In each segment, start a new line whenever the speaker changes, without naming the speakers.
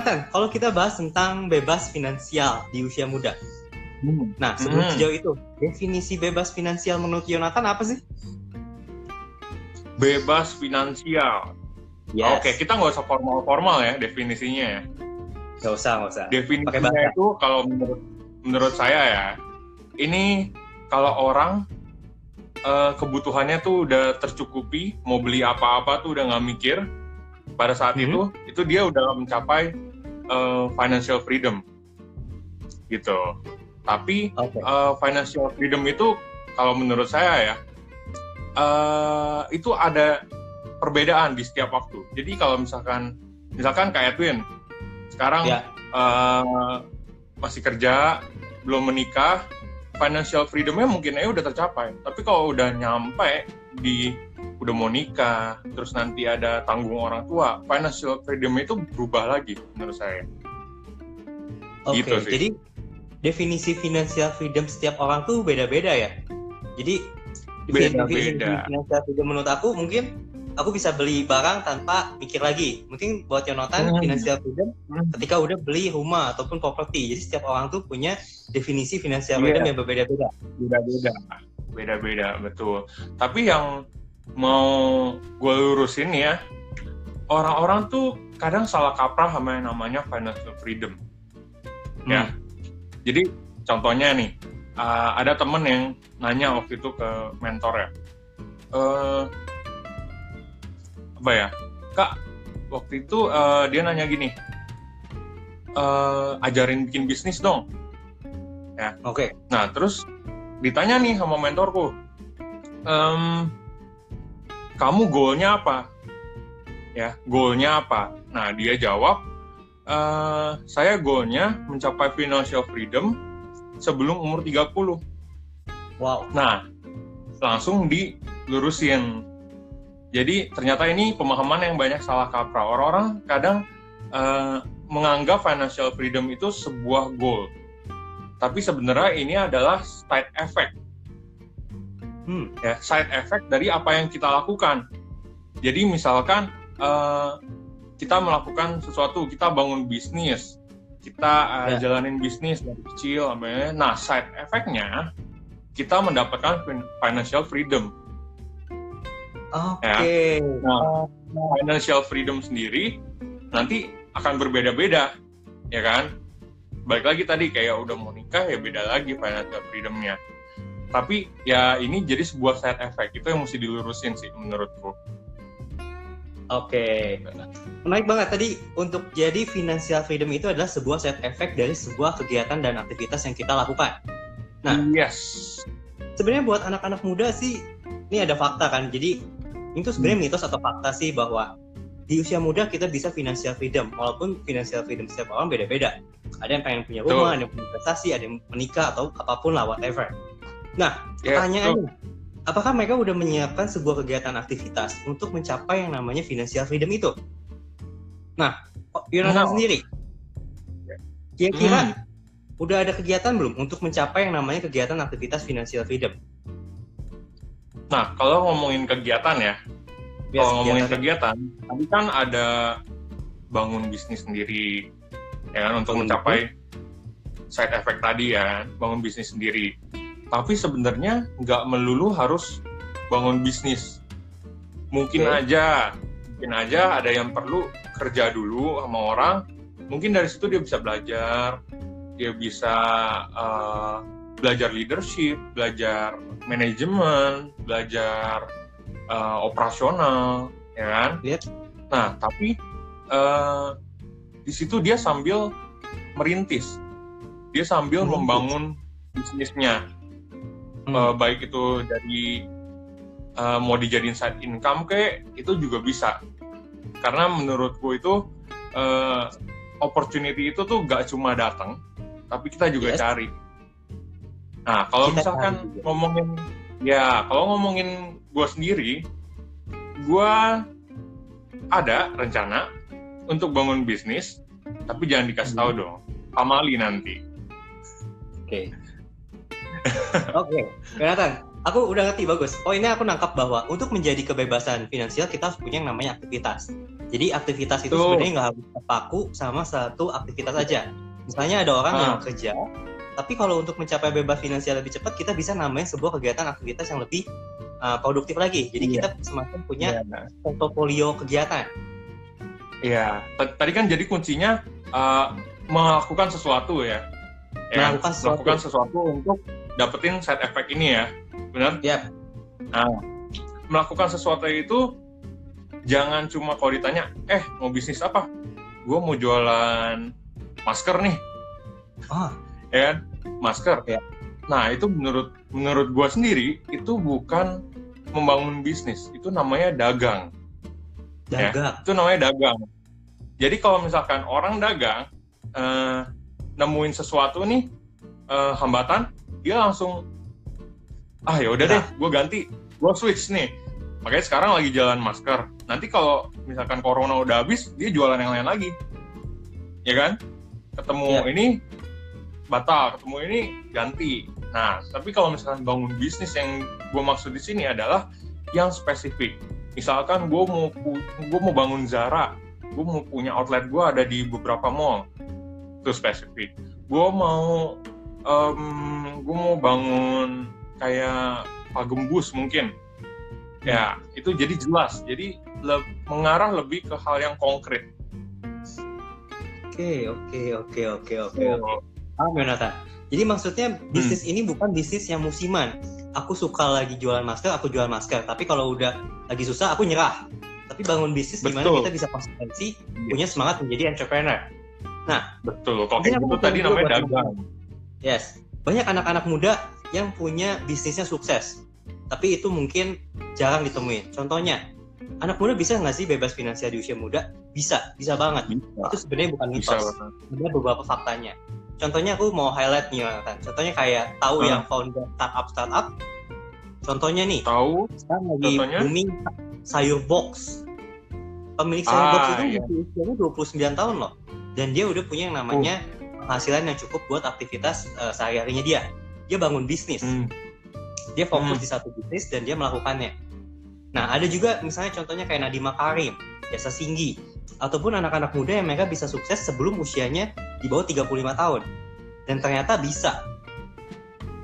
Yonatan, kalau kita bahas tentang bebas finansial di usia muda. Hmm. Nah, sebelum hmm. sejauh itu, definisi bebas finansial menurut Yonatan apa sih?
Bebas finansial. Yes. Oke, kita nggak usah formal-formal ya definisinya ya.
Nggak usah, nggak usah.
Definisinya itu kalau menurut menurut saya ya, ini kalau orang uh, kebutuhannya tuh udah tercukupi, mau beli apa-apa tuh udah nggak mikir, pada saat mm -hmm. itu itu dia udah mencapai uh, financial freedom, gitu. Tapi okay. uh, financial freedom itu kalau menurut saya ya, uh, itu ada perbedaan di setiap waktu. Jadi kalau misalkan misalkan kayak Twin sekarang yeah. Ya. uh, masih kerja, belum menikah, financial freedomnya mungkin aja udah tercapai. Tapi kalau udah nyampe di udah mau nikah, terus nanti ada tanggung orang tua, financial freedom itu berubah lagi menurut saya.
Oke, okay, gitu jadi definisi financial freedom setiap orang tuh beda-beda ya. Jadi beda-beda. Financial freedom menurut aku mungkin aku bisa beli barang tanpa mikir lagi. Mungkin buat Yonatan hmm. financial freedom hmm. ketika udah beli rumah ataupun properti. Jadi setiap orang tuh punya definisi financial yeah. freedom yang berbeda-beda.
Beda-beda. Beda-beda, betul. Tapi yang mau gue lurusin ya, orang-orang tuh kadang salah kaprah sama yang namanya financial freedom. Ya. Hmm. Ya. Jadi contohnya nih, uh, ada temen yang nanya waktu itu ke mentor ya. Uh, apa ya kak waktu itu uh, dia nanya gini uh, ajarin bikin bisnis dong
ya oke okay.
nah terus ditanya nih sama mentorku um, kamu goalnya apa ya goalnya apa nah dia jawab uh, saya goalnya mencapai financial freedom sebelum umur 30
wow
nah langsung dilurusin jadi ternyata ini pemahaman yang banyak salah kaprah. Orang-orang kadang uh, menganggap financial freedom itu sebuah goal. Tapi sebenarnya ini adalah side effect. Hmm. Ya, side effect dari apa yang kita lakukan. Jadi misalkan uh, kita melakukan sesuatu, kita bangun bisnis, kita uh, ya. jalanin bisnis dari kecil, nah side effectnya kita mendapatkan financial freedom
Oke. Okay. Ya.
Nah, financial freedom sendiri nanti akan berbeda-beda, ya kan? Baik lagi tadi kayak udah mau nikah ya beda lagi financial freedomnya. Tapi ya ini jadi sebuah side effect itu yang mesti dilurusin sih menurutku.
Oke, okay. menarik banget tadi untuk jadi financial freedom itu adalah sebuah side effect dari sebuah kegiatan dan aktivitas yang kita lakukan.
Nah, yes.
Sebenarnya buat anak-anak muda sih ini ada fakta kan. Jadi itu sebenarnya hmm. mitos atau fakta sih bahwa di usia muda kita bisa financial freedom walaupun financial freedom setiap orang beda-beda ada yang pengen punya rumah, ada yang punya investasi, ada yang menikah atau apa pun lah whatever. Nah, yeah, pertanyaannya, apakah mereka udah menyiapkan sebuah kegiatan aktivitas untuk mencapai yang namanya financial freedom itu? Nah, Yonatan no. sendiri, kira-kira hmm. udah ada kegiatan belum untuk mencapai yang namanya kegiatan aktivitas financial freedom?
Nah, kalau ngomongin kegiatan ya, yes, kalau ngomongin kegiatan, tadi kan ada bangun bisnis sendiri, ya kan, untuk mencapai side effect tadi ya, bangun bisnis sendiri. Tapi sebenarnya nggak melulu harus bangun bisnis. Mungkin okay. aja, mungkin aja ada yang perlu kerja dulu sama orang. Mungkin dari situ dia bisa belajar, dia bisa uh, belajar leadership, belajar manajemen, belajar uh, operasional, ya kan?
Yep.
Nah, tapi uh, di situ dia sambil merintis, dia sambil merintis. membangun bisnisnya, hmm. uh, baik itu dari uh, mau dijadiin side income kayak itu juga bisa, karena menurutku itu uh, opportunity itu tuh gak cuma datang, tapi kita juga yes. cari Nah, kalau misalkan ngomongin ya, kalau ngomongin gue sendiri, gue ada rencana untuk bangun bisnis, tapi jangan dikasih tahu hmm. dong, pamali nanti.
Oke. Oke, kelihatan. Aku udah ngerti bagus. Oh ini aku nangkap bahwa untuk menjadi kebebasan finansial kita harus punya yang namanya aktivitas. Jadi aktivitas itu
Tuh.
sebenarnya nggak harus terpaku sama satu aktivitas saja. Misalnya ada orang
Ah.
yang kerja, tapi kalau untuk mencapai bebas finansial lebih cepat, kita bisa namain sebuah kegiatan aktivitas yang lebih uh, produktif lagi. Jadi
Iya.
kita semakin punya
Iya.
portofolio kegiatan.
Iya, T- tadi kan jadi kuncinya uh, melakukan sesuatu ya. Ya?
Melakukan sesuatu.
Melakukan sesuatu untuk dapetin side effect ini ya. Benar?
Yap.
Nah, melakukan sesuatu itu jangan cuma kalau ditanya, "Eh, mau bisnis apa?" Gue mau jualan masker nih,
Ah,
ya kan? Masker.
Ya.
Nah, itu menurut menurut gue sendiri itu bukan membangun bisnis, itu namanya dagang. Ya.
dagang.
itu namanya dagang. Jadi kalau misalkan orang dagang eh, nemuin sesuatu nih eh, hambatan, dia langsung ah ya udah
Nah.
deh, gue ganti, gue switch nih. Makanya sekarang lagi jalan masker. Nanti kalau misalkan corona udah habis, dia jualan yang lain lagi, ya kan? Ketemu
Ya.
ini batal, ketemu ini ganti. Nah, tapi kalau misalkan bangun bisnis yang gue maksud di sini adalah yang spesifik misalkan gue mau gue mau bangun Zara gue mau punya outlet gue ada di beberapa mall itu spesifik gue mau gue mau bangun kayak pagembus mungkin ya itu jadi jelas jadi le- mengarah lebih ke hal yang konkret
Oke, oke, oke, oke, oke.
Oh,
Paham Yonatan? Jadi maksudnya bisnis ini bukan bisnis yang musiman. Aku suka lagi jualan masker, aku jual masker. Tapi kalau udah lagi susah, aku nyerah. Tapi bangun bisnis di mana
Betul.
kita bisa konsistensi, punya semangat menjadi entrepreneur.
betul kayak
aku
gitu
mau
tadi namanya dagang
Yes, banyak anak-anak muda yang punya bisnisnya sukses. Tapi itu mungkin jarang ditemuin. Contohnya, anak muda bisa nggak sih bebas finansial di usia muda? Bisa, bisa banget.
bisa
Itu sebenarnya bukan mitos. ada beberapa faktanya. Contohnya aku mau highlight nih Yonatan. Contohnya kayak tahu
Hmm.
yang founder startup startup. Contohnya nih,
tahu
sekarang lagi
Contohnya?
booming sayur box. Pemilik sayur box
Ah,
itu
iya.
usianya 29 tahun loh. Dan dia udah punya yang namanya
Oh.
Penghasilan yang cukup buat aktivitas uh, sehari-harinya dia. Dia bangun bisnis.
Hmm,
Dia fokus
Hmm.
di satu bisnis dan dia melakukannya. Nah, ada juga misalnya contohnya kayak Nadiem Makarim, Jasa Singgi, ataupun anak-anak muda yang mereka bisa sukses sebelum usianya di bawah 35 tahun. Dan ternyata bisa.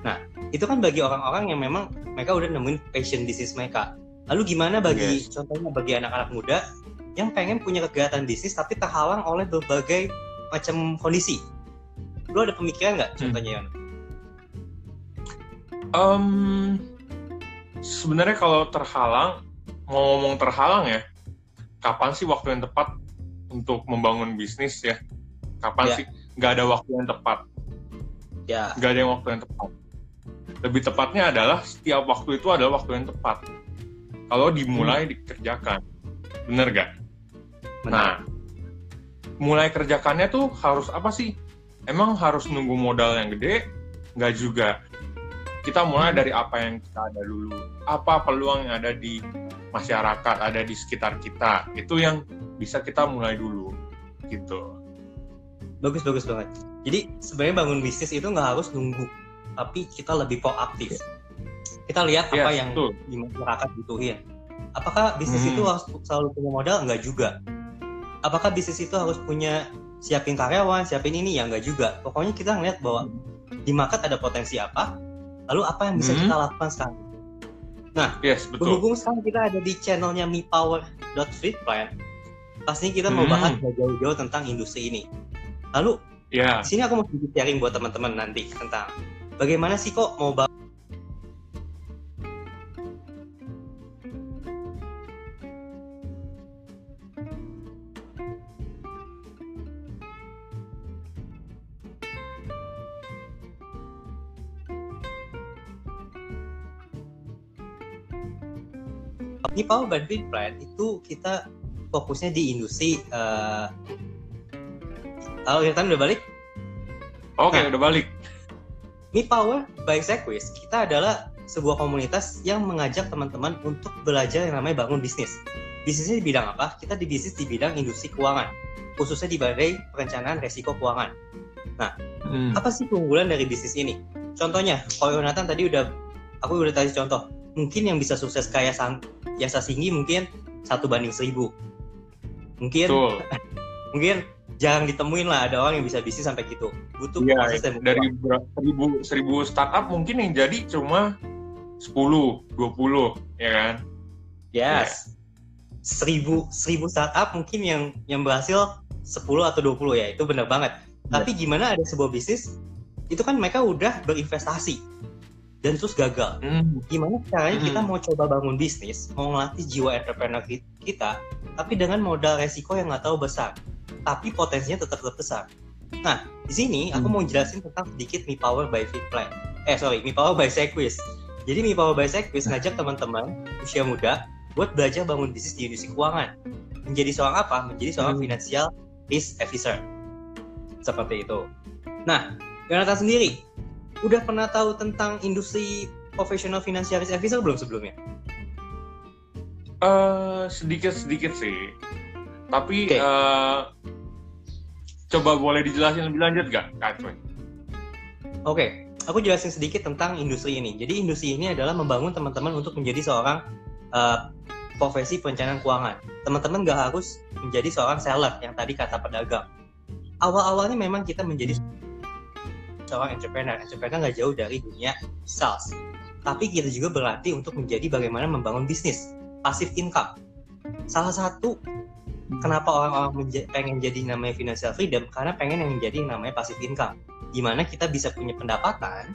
Nah, itu kan bagi orang-orang yang memang mereka udah nemuin passion bisnis mereka. Lalu gimana bagi
Yes.
contohnya bagi anak-anak muda yang pengen punya kegiatan bisnis tapi terhalang oleh berbagai macam kondisi? Lu ada pemikiran nggak
Hmm.
contohnya Yon?
Em, sebenarnya kalau terhalang, mau ngomong terhalang ya, kapan sih waktu yang tepat untuk membangun bisnis ya? Kapan
Ya.
sih? Nggak ada waktu yang tepat,
Ya,
nggak ada yang waktu yang tepat. Lebih tepatnya adalah setiap waktu itu adalah waktu yang tepat. Kalau dimulai dikerjakan, bener gak?
benar.
Nah, mulai kerjakannya tuh harus apa sih? Emang harus nunggu modal yang gede? Nggak juga. Kita mulai dari apa yang kita ada dulu. Apa peluang yang ada di masyarakat, ada di sekitar kita. Itu yang bisa kita mulai dulu. Gitu.
bagus bagus banget. Jadi sebenarnya bangun bisnis itu nggak harus nunggu, tapi kita lebih proaktif. Kita lihat apa
Yes,
yang
betul.
di masyarakat butuhin. Apakah bisnis
Hmm.
itu harus selalu punya modal? Enggak juga. Apakah bisnis itu harus punya siapin karyawan, siapin ini? Ya enggak juga. Pokoknya kita ngeliat bahwa di market ada potensi apa, lalu apa yang bisa
Hmm.
kita lakukan sekarang.
Yes, betul.
Berhubung sekarang kita ada di channelnya mipower.fitplan, pastinya kita mau
Hmm.
bahas jauh-jauh tentang industri ini. Lalu
Ya,
di sini aku mau sedikit sharing buat teman-teman nanti tentang bagaimana sih kok mau bangun Power Benefit Plan itu kita fokusnya di industri Halo Irtan udah balik?
oke
Nah.
udah balik.
Mi Power by Sequis kita adalah sebuah komunitas yang mengajak teman-teman untuk belajar yang namanya bangun bisnis. Bisnisnya di bidang apa? Kita di bisnis di bidang industri keuangan, khususnya di badai perencanaan resiko keuangan.
Hmm.
Apa sih keunggulan dari bisnis ini? Contohnya, kalau Yonatan tadi udah, aku udah kasih contoh. Mungkin yang bisa sukses kayak sang, jasa tinggi mungkin satu banding seribu. Mungkin
Betul.
mungkin jarang ditemuin lah ada orang yang bisa bisnis sampai gitu. Butuh dan butuh
dari ber- seribu, seribu startup mungkin yang jadi cuma 10, 20, ya kan?
Yes. Seribu, seribu startup mungkin yang yang berhasil 10 atau 20 ya, itu benar banget. Tapi gimana ada sebuah bisnis, itu kan mereka udah berinvestasi dan terus gagal.
Hmm.
Gimana caranya kita
Hmm.
mau coba bangun bisnis, mau ngelatih jiwa entrepreneur ki- kita, tapi dengan modal resiko yang nggak tahu besar, tapi potensinya tetap tetap besar. Nah, di sini aku
Hmm.
mau jelasin tentang sedikit Mi Power by Fitplan. Eh sorry, Mi Power by Sequis. Jadi Mi Power by Sequis ngajak teman-teman usia muda buat belajar bangun bisnis di industri keuangan. Menjadi seorang apa? Menjadi seorang
Hmm.
financial risk officer. Seperti itu. Nah, Yonatan sendiri, udah pernah tahu tentang industri profesional financial risk officer belum sebelumnya?
Eh, sedikit-sedikit sih. Tapi
Oke.
eh, coba boleh dijelasin lebih lanjut gak, Kak?
Oke, aku jelasin sedikit tentang industri ini. Jadi industri ini adalah membangun teman-teman untuk menjadi seorang uh, profesi perencanaan keuangan. Teman-teman nggak harus menjadi seorang seller yang tadi kata pedagang. Awal-awalnya memang kita menjadi seorang entrepreneur. Entrepreneur nggak jauh dari dunia sales. Tapi kita juga berlatih untuk menjadi bagaimana membangun bisnis, passive income. Salah satu kenapa orang-orang pengen jadi namanya financial freedom karena pengen yang menjadi namanya passive income di mana kita bisa punya pendapatan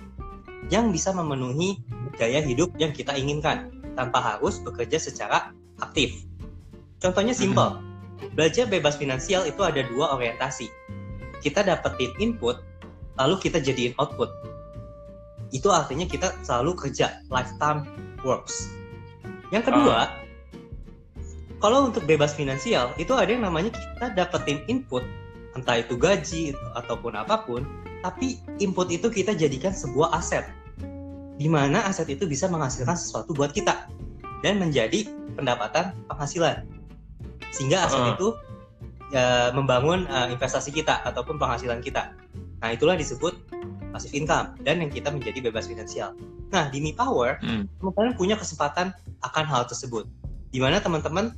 yang bisa memenuhi gaya hidup yang kita inginkan tanpa harus bekerja secara aktif. Contohnya simple, belajar bebas finansial itu ada dua orientasi. Kita dapetin input, lalu kita jadiin output. Itu artinya kita selalu kerja, lifetime works. Yang kedua, kalau untuk bebas finansial itu ada yang namanya kita dapetin input, entah itu gaji ataupun apa pun, tapi input itu kita jadikan sebuah aset di mana aset itu bisa menghasilkan sesuatu buat kita dan menjadi pendapatan penghasilan sehingga aset
Uh-uh.
itu ya, membangun uh, investasi kita ataupun penghasilan kita nah itulah disebut passive income dan yang kita menjadi bebas finansial nah di Mi Power
Hmm.
teman-teman punya kesempatan akan hal tersebut di mana teman-teman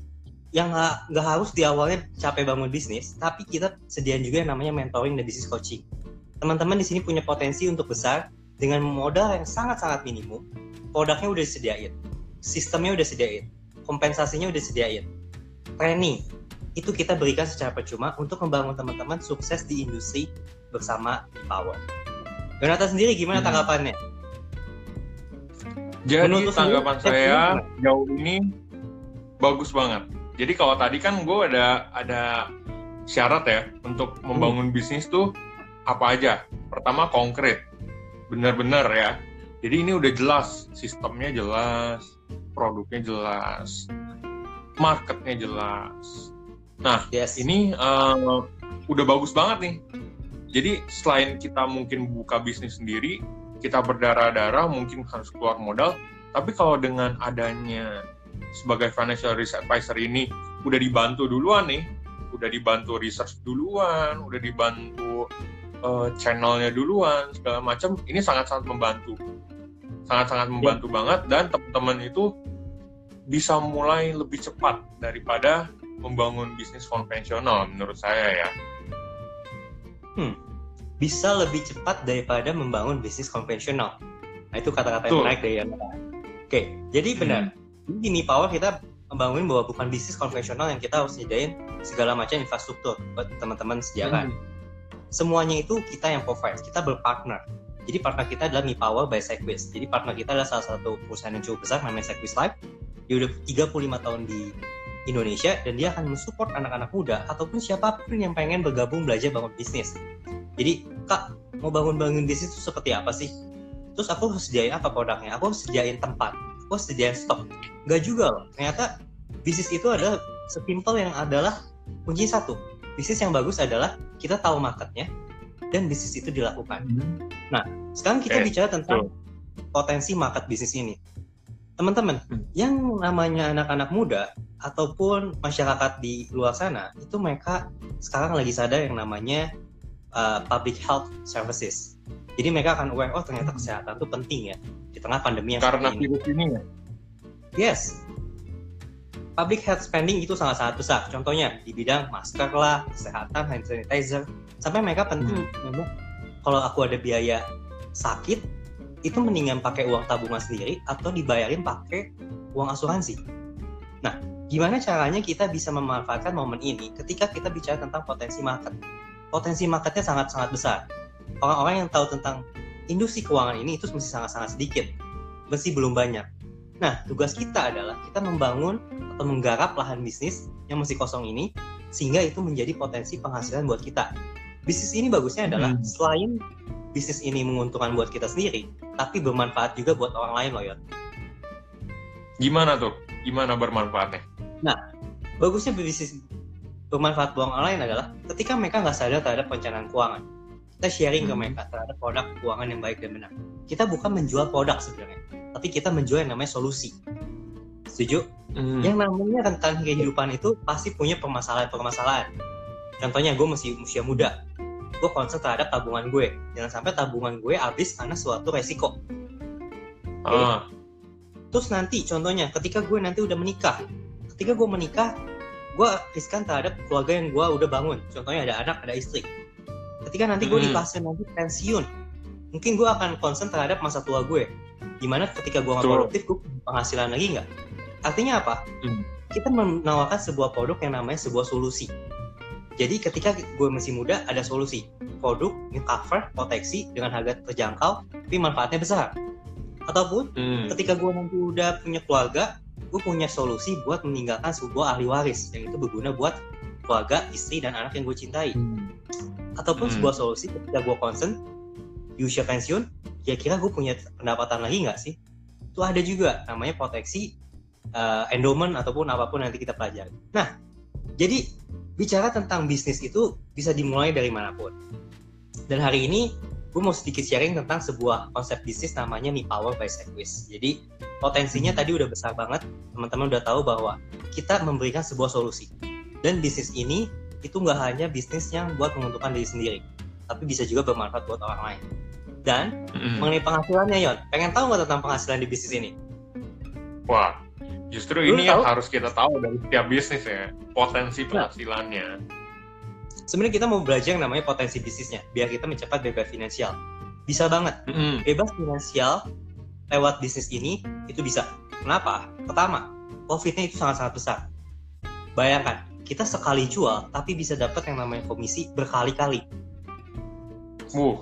yang nggak harus di awalnya capek bangun bisnis tapi kita sediain juga yang namanya mentoring dan business coaching teman-teman di sini punya potensi untuk besar dengan modal yang sangat-sangat minimum. Produknya udah disediain, sistemnya udah disediain, kompensasinya udah disediain, training itu kita berikan secara percuma untuk membangun teman-teman sukses di industri bersama Power. Yonatan sendiri gimana
Hmm.
tanggapannya?
Jadi
Menurut
tanggapan
sendiri,
saya
gimana?
jauh ini bagus banget. Jadi kalau tadi kan gue ada ada syarat ya untuk membangun bisnis tuh apa aja. Pertama konkret, benar-benar ya. Jadi ini udah jelas, sistemnya jelas, produknya jelas, marketnya jelas. Nah
Yes.
ini eh, udah bagus banget nih. Jadi selain kita mungkin buka bisnis sendiri, kita berdarah-darah mungkin harus keluar modal, tapi kalau dengan adanya sebagai financial risk advisor ini udah dibantu duluan nih, udah dibantu research duluan, udah dibantu eh, channelnya duluan segala macam, ini sangat-sangat membantu, sangat-sangat membantu banget dan teman-teman itu bisa mulai lebih cepat daripada membangun bisnis konvensional menurut saya ya.
Bisa lebih cepat daripada membangun bisnis konvensional. Nah itu kata-kata yang menarik dari Yonatan. Oke, jadi benar. Di Mi Power kita membangun bahwa bukan bisnis konvensional yang kita harus nyediain segala macam infrastruktur buat teman-teman sediakan. Semuanya itu kita yang provide, kita berpartner. Jadi partner kita adalah Mi Power by Segwis. Jadi partner kita adalah salah satu perusahaan yang cukup besar namanya Segwis Life. Dia udah 35 tahun di Indonesia dan dia akan mensupport anak-anak muda ataupun siapa pun yang pengen bergabung belajar bangun bisnis. Jadi, Kak, mau bangun-bangun bisnis itu seperti apa sih? Terus aku harus sediain apa produknya? Aku harus sediain tempat, aku harus sediain stok. Enggak juga loh. Ternyata bisnis itu adalah sesimpel yang adalah kunci satu. Bisnis yang bagus adalah kita tahu marketnya dan bisnis itu dilakukan. Sekarang kita
Oke,
bicara tentang potensi market bisnis ini. Teman-teman,
Hmm.
yang namanya anak-anak muda ataupun masyarakat di luar sana, itu mereka sekarang lagi sadar yang namanya uh, public health services. Jadi mereka akan aware, oh ternyata kesehatan itu penting ya di tengah pandemi yang
Karena
ini.
virus ini ya.
Yes. public health spending itu sangat-sangat besar. Contohnya di bidang masker lah, kesehatan, hand sanitizer, sampai mereka penting memang kalau aku ada biaya sakit itu mendingan pakai uang tabungan sendiri atau dibayarin pakai uang asuransi. Nah, gimana caranya kita bisa memanfaatkan momen ini ketika kita bicara tentang potensi market? Potensi marketnya sangat-sangat besar. Orang-orang yang tahu tentang industri keuangan ini itu masih sangat-sangat sedikit, masih belum banyak. Nah, tugas kita adalah kita membangun atau menggarap lahan bisnis yang masih kosong ini sehingga itu menjadi potensi penghasilan buat kita. Bisnis ini bagusnya adalah hmm. selain bisnis ini menguntungkan buat kita sendiri, tapi bermanfaat juga buat orang lain loh, Yon.
Gimana tuh? Gimana bermanfaatnya?
Nah, bagusnya bisnis bermanfaat buat orang lain adalah ketika mereka nggak sadar terhadap perencanaan keuangan. Kita sharing hmm. ke mereka terhadap produk keuangan yang baik dan benar. Kita bukan menjual produk sebenarnya, tapi kita menjual yang namanya solusi. Setuju? Hmm. Yang namanya tentang kehidupan itu pasti punya permasalahan-permasalahan. Contohnya gue masih usia muda, gue concern terhadap tabungan gue. Jangan sampai tabungan gue habis karena suatu resiko. Okay? uh. terus nanti contohnya ketika gue nanti udah menikah. Ketika gue menikah gue riskan terhadap keluarga yang gue udah bangun. Contohnya ada anak ada istri. Ketika nanti gue hmm. di fase nanti pensiun mungkin gue akan concern terhadap masa tua gue. Gimana ketika gue nggak produktif gue penghasilan lagi nggak? Artinya apa? Hmm. kita menawarkan sebuah produk yang namanya sebuah solusi jadi ketika gue masih muda ada solusi produk yang cover proteksi dengan harga terjangkau tapi manfaatnya besar. Ataupun hmm. ketika gue nanti udah punya keluarga, gue punya solusi buat meninggalkan sebuah ahli waris yang itu berguna buat keluarga, istri dan anak yang gue cintai. Hmm. Ataupun hmm. sebuah solusi ketika gue concern di usia pensiun, kira-kira gue punya pendapatan lagi nggak sih? Itu ada juga namanya proteksi uh, endowment ataupun apa pun nanti kita pelajari. Nah, jadi bicara tentang bisnis itu bisa dimulai dari mana pun. Dan hari ini gue mau sedikit sharing tentang sebuah konsep bisnis namanya Mi Power by Segwis. Jadi potensinya tadi udah besar banget, teman-teman udah tahu bahwa kita memberikan sebuah solusi. Dan bisnis ini itu nggak hanya bisnis yang buat menguntungkan diri sendiri, tapi bisa juga bermanfaat buat orang lain. Dan mm-hmm. mengenai penghasilannya Yon, pengen tahu nggak tentang penghasilan di bisnis ini?
Wah, Justru Lu ini tahu? yang harus kita tahu dari setiap bisnis ya, potensi nah. penghasilannya.
Sebenarnya kita mau belajar yang namanya potensi bisnisnya, biar kita mencapai bebas finansial. Bisa banget. Mm -hmm. Bebas finansial lewat bisnis ini itu bisa. Kenapa? Pertama, profitnya itu sangat-sangat besar. Bayangkan, kita sekali jual tapi bisa dapat yang namanya komisi berkali-kali.
Uh. Oke.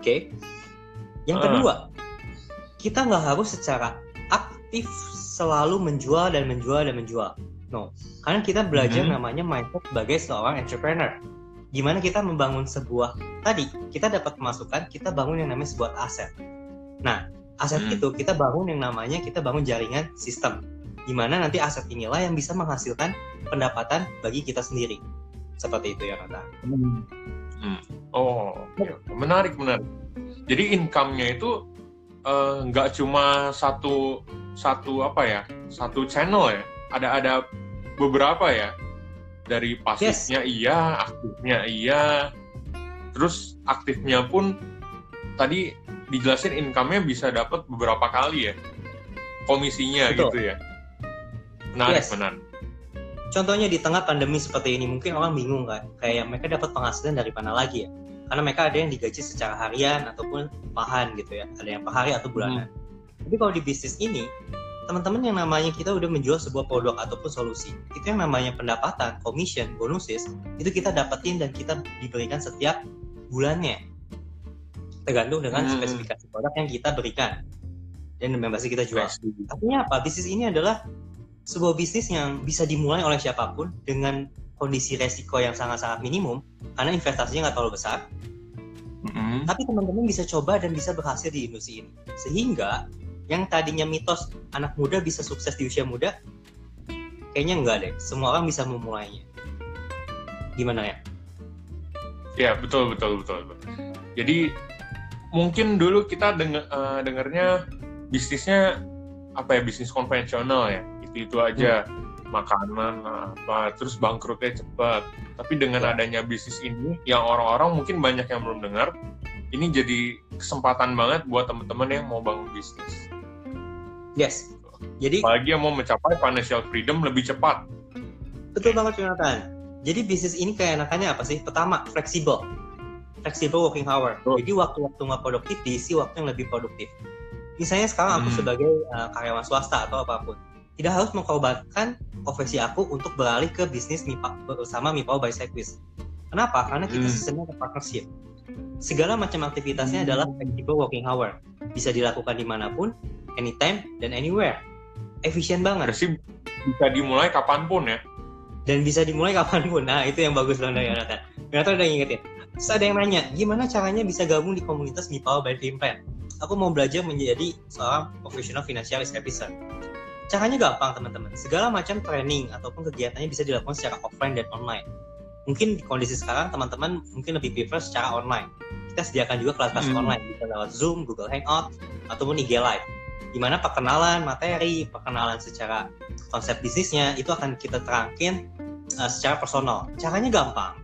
Okay. Yang uh. kedua, kita nggak harus secara aktif selalu menjual dan menjual dan menjual. No, karena kita belajar mm -hmm. namanya mindset sebagai seorang entrepreneur. Gimana kita membangun sebuah tadi kita dapat masukan, kita bangun yang namanya sebuah aset. Nah, aset mm -hmm. itu kita bangun yang namanya kita bangun jaringan sistem. Gimana nanti aset inilah yang bisa menghasilkan pendapatan bagi kita sendiri. Seperti itu ya kata.
Hmm. hmm. Oh, menarik menarik. Jadi income-nya itu eh, nggak uh, cuma satu satu apa ya satu channel ya. Ada ada beberapa ya. Dari pasifnya yes. iya aktifnya iya. Terus aktifnya pun tadi dijelasin income-nya bisa dapat beberapa kali ya. Komisinya Betul. gitu ya. Menarik yes. menarik.
Contohnya di tengah pandemi seperti ini mungkin orang bingung kan. Kayak mereka dapat penghasilan dari mana lagi ya? Karena mereka ada yang digaji secara harian ataupun pahan gitu ya. Ada yang per hari atau bulanan. hmm tapi kalau di bisnis ini, teman-teman yang namanya kita udah menjual sebuah produk ataupun solusi, itu yang namanya pendapatan, commission, bonuses, itu kita dapetin dan kita diberikan setiap bulannya. Tergantung dengan hmm. spesifikasi produk yang kita berikan dan membership kita jual. Artinya apa? Bisnis ini adalah sebuah bisnis yang bisa dimulai oleh siapa pun dengan kondisi resiko yang sangat-sangat minimum karena investasinya nggak terlalu besar. Mm-hmm. Tapi teman-teman bisa coba dan bisa berhasil di industri ini. Sehingga yang tadinya mitos anak muda bisa sukses di usia muda? Kayaknya enggak deh. Semua orang bisa memulainya. Gimana ya?
Ya betul betul betul, betul. jadi mungkin dulu kita denger, uh, dengarnya bisnisnya apa ya? Bisnis konvensional ya. Itu itu aja. Hmm. makanan apa terus bangkrutnya cepat. Tapi dengan ya. adanya bisnis ini yang orang-orang mungkin banyak yang belum dengar ini jadi kesempatan banget buat teman-teman yang mau bangun bisnis
Yes. Jadi
Apalagi yang mau mencapai financial freedom lebih cepat.
betul banget Jonathan. Jadi bisnis ini kayak enakannya apa sih? Pertama, fleksibel. Flexible working hour.
Betul.
Jadi waktu-waktu nggak produktif diisi waktu yang lebih produktif. Misalnya sekarang aku
Hmm.
sebagai uh, karyawan swasta atau apa pun, tidak harus mengkorbankan profesi aku untuk beralih ke bisnis MIPA bersama MIPA by Sequis. Kenapa? Karena kita
Hmm.
sistemnya ke partnership. Segala macam aktivitasnya adalah flexible working hour. Bisa dilakukan di mana pun, anytime, dan anywhere. Efisien banget.
Berarti bisa dimulai kapan pun ya.
dan bisa dimulai kapan pun. Nah, itu yang bagus banget dari Yonatan. Yonatan udah ngingetin. Terus ada yang nanya, gimana caranya bisa gabung di komunitas MIPAO by Fimplan? Aku mau belajar menjadi seorang profesional financial officer. Caranya gampang, teman-teman. Segala macam training ataupun kegiatannya bisa dilakukan secara offline dan online. Mungkin di kondisi sekarang, teman-teman mungkin lebih prefer secara online. Kita sediakan juga kelas-kelas
Hmm.
online, bisa lewat Zoom, Google Hangout, ataupun IG Live. Di mana perkenalan materi, perkenalan secara konsep bisnisnya, itu akan kita terangkin uh, secara personal. Caranya gampang.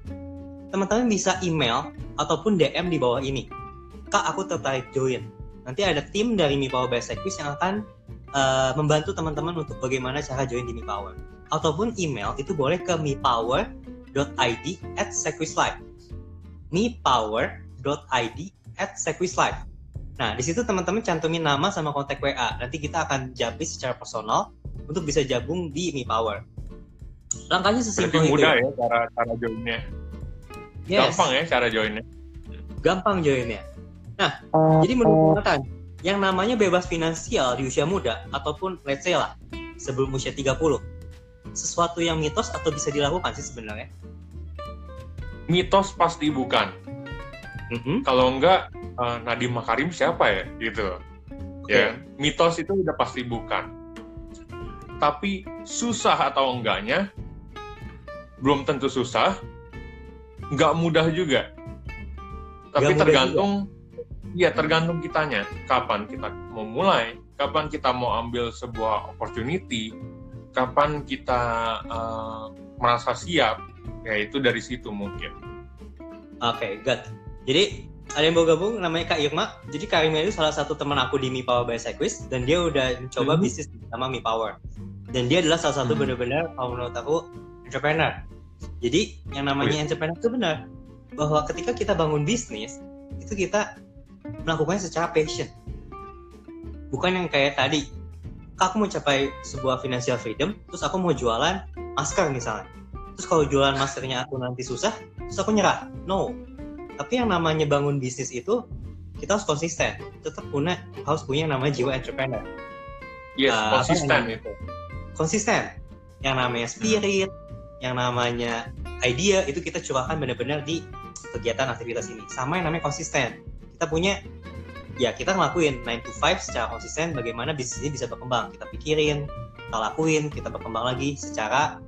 Teman-teman bisa email ataupun DM di bawah ini. Kak, aku tertarik join. Nanti ada tim dari Mi Power by Sequis yang akan uh, membantu teman-teman untuk bagaimana cara join di Mi Power. Ataupun email itu boleh ke mipower.id at sequislive. mipower.id at sequislive. Nah, di situ teman-teman cantumin nama sama kontak WA. Nanti kita akan japri secara personal untuk bisa gabung di Mi Power. Langkahnya
Berarti
sesimpel itu.
mudah ya cara cara joinnya.
Yes,
Gampang ya cara joinnya.
gampang joinnya. Nah, jadi menurut Nathan, yang namanya bebas finansial di usia muda ataupun let's say lah sebelum usia 30, sesuatu yang mitos atau bisa dilakukan sih sebenarnya?
Mitos pasti bukan.
Mhm,
Kalau enggak eh, Nadiem Makarim siapa ya gitu.
Oke.
Ya, mitos itu udah pasti bukan. Tapi susah atau enggaknya belum tentu susah, nggak mudah juga. Tapi
mudah
tergantung, ya tergantung kitanya. Kapan kita mau mulai, kapan kita mau ambil sebuah opportunity, kapan kita eh, merasa siap, ya itu dari situ mungkin.
Oke, good. Jadi ada yang mau gabung namanya Kak Irma. Jadi Kak Irma itu salah satu teman aku di Mi Power by Sequis dan dia udah mencoba
Mhm.
bisnis sama Mi Power. Dan dia adalah salah satu
Mhm.
benar-benar kalau menurut aku entrepreneur. Jadi yang namanya entrepreneur itu benar bahwa ketika kita bangun bisnis itu kita melakukannya secara passion. Bukan yang kayak tadi. Aku mau capai sebuah financial freedom, terus aku mau jualan masker misalnya. Terus kalau jualan maskernya aku nanti susah, terus aku nyerah. No, tapi yang namanya bangun bisnis itu kita harus konsisten. Tetap punya harus punya yang namanya jiwa entrepreneur.
Yes,
apa
konsisten. itu.
konsisten. Yang namanya spirit yang namanya idea itu kita curahkan benar-benar di kegiatan aktivitas ini. Sama yang namanya konsisten. Kita punya ya kita ngelakuin 9 to 5 secara konsisten bagaimana bisnis ini bisa berkembang. Kita pikirin kita lakuin kita berkembang lagi secara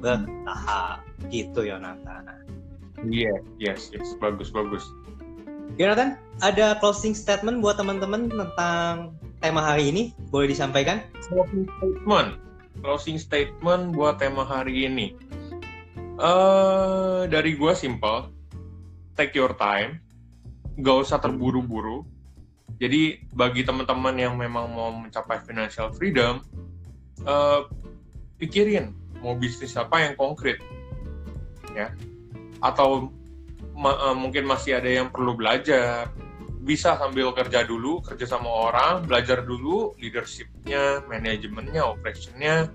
bertahap. Gitu Yonatan
Iya, yes, yes, bagus, bagus.
Yonatan, ada closing statement buat teman-teman tentang tema hari ini? Boleh disampaikan?
Closing statement, closing statement buat tema hari ini. eh dari gua simple, take your time, gak usah terburu-buru. Jadi bagi teman-teman yang memang mau mencapai financial freedom, eh, pikirin mau bisnis apa yang konkret, ya. Atau ma- eh, mungkin masih ada yang perlu belajar, bisa sambil kerja dulu, kerja sama orang, belajar dulu leadershipnya, manajemennya, operationnya.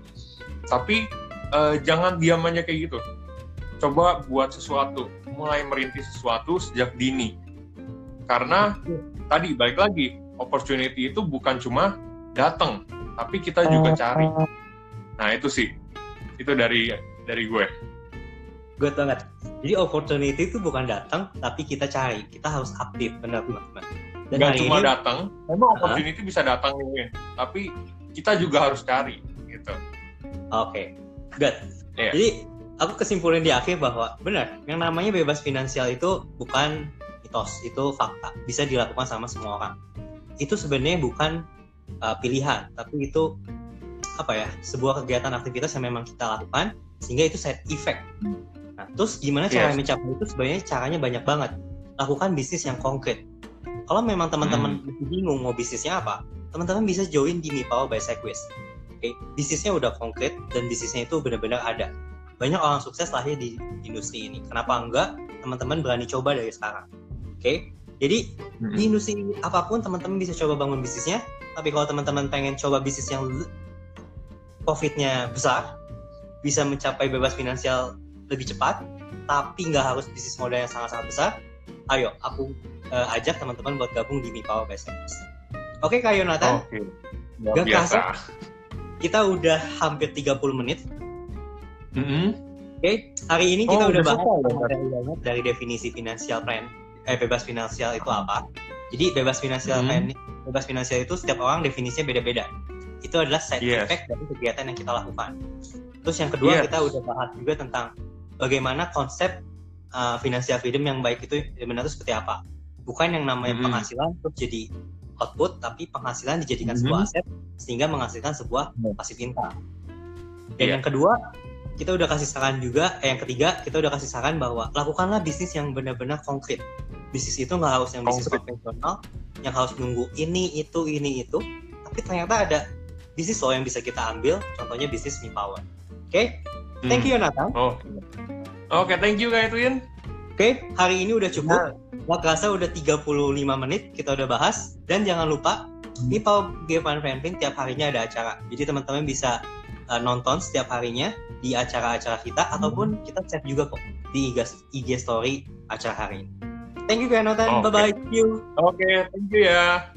Tapi eh, jangan diam aja kayak gitu. Coba buat sesuatu, mulai merintis sesuatu sejak dini. Karena tadi baik lagi, opportunity itu bukan cuma datang, tapi kita juga cari. Nah itu sih, itu dari dari gue.
Good banget. Jadi opportunity itu bukan datang, tapi kita cari. Kita harus aktif, benar teman-teman. Dan hari
cuma
ini,
datang, memang opportunity bisa datang ya, tapi kita juga harus cari gitu.
oke, good.
Iya.
Jadi aku kesimpulan di akhir bahwa benar, yang namanya bebas finansial itu bukan mitos, itu fakta. Bisa dilakukan sama semua orang. Itu sebenarnya bukan uh, pilihan, tapi itu apa ya sebuah kegiatan aktivitas yang memang kita lakukan sehingga itu side effect. Nah, terus gimana cara
Yes.
mencapai itu? Sebenarnya caranya banyak banget. Lakukan bisnis yang konkret. Kalau memang teman-teman
Hmm.
bingung mau bisnisnya apa, teman-teman bisa join di Mi Power by Sequis. okay? bisnisnya udah konkret dan bisnisnya itu benar-benar ada banyak orang sukses lahir di industri ini kenapa enggak teman-teman berani coba dari sekarang oke okay? jadi
Mm-mm.
di industri apa pun teman-teman bisa coba bangun bisnisnya tapi kalau teman-teman pengen coba bisnis yang profitnya besar bisa mencapai bebas finansial lebih cepat tapi nggak harus bisnis modal yang sangat-sangat besar ayo aku eh, ajak teman-teman buat gabung di Mi Power Business oke Kak Yonatan
Oke. Luar
Gak
biasa.
kita udah hampir 30 menit
Mm-mm.
Oke, hari ini kita
Oh,
udah bahas
ya,
dari definisi finansial plan, eh bebas finansial itu apa. Jadi bebas finansial
Hmm.
plan, bebas finansial itu setiap orang definisinya beda-beda. Itu adalah side
Yes.
effect dari kegiatan yang kita lakukan. Terus yang kedua
Yes.
kita udah bahas juga tentang bagaimana konsep uh, financial freedom yang baik itu sebenarnya itu seperti apa. Bukan yang namanya
Mhm.
penghasilan terus jadi output, tapi penghasilan dijadikan
Mhm.
sebuah aset sehingga menghasilkan sebuah
Hmm.
pasif income. Dan
Iya.
yang kedua, kita udah kasih saran juga, eh, yang ketiga kita udah kasih saran bahwa lakukanlah bisnis yang benar-benar konkret. Bisnis itu nggak harus yang bisnis
Konkret.
konvensional, yang harus nunggu ini itu ini itu, tapi ternyata ada bisnis loh yang bisa kita ambil, contohnya bisnis Mi Power. Oke, thank you Nathan.
Oh. Oke, thank you Kak Edwin.
Oke, hari ini udah cukup. Nggak kerasa udah 35 menit kita udah bahas. Dan jangan lupa, di Power Gevan Franklin tiap harinya ada acara. Jadi teman-teman bisa uh, nonton setiap harinya di acara-acara kita ataupun kita chat juga kok di IG, IG story acara hari ini. Thank you Kak Nathan.
Oke.
Bye-bye. See you.
Oke, thank you ya.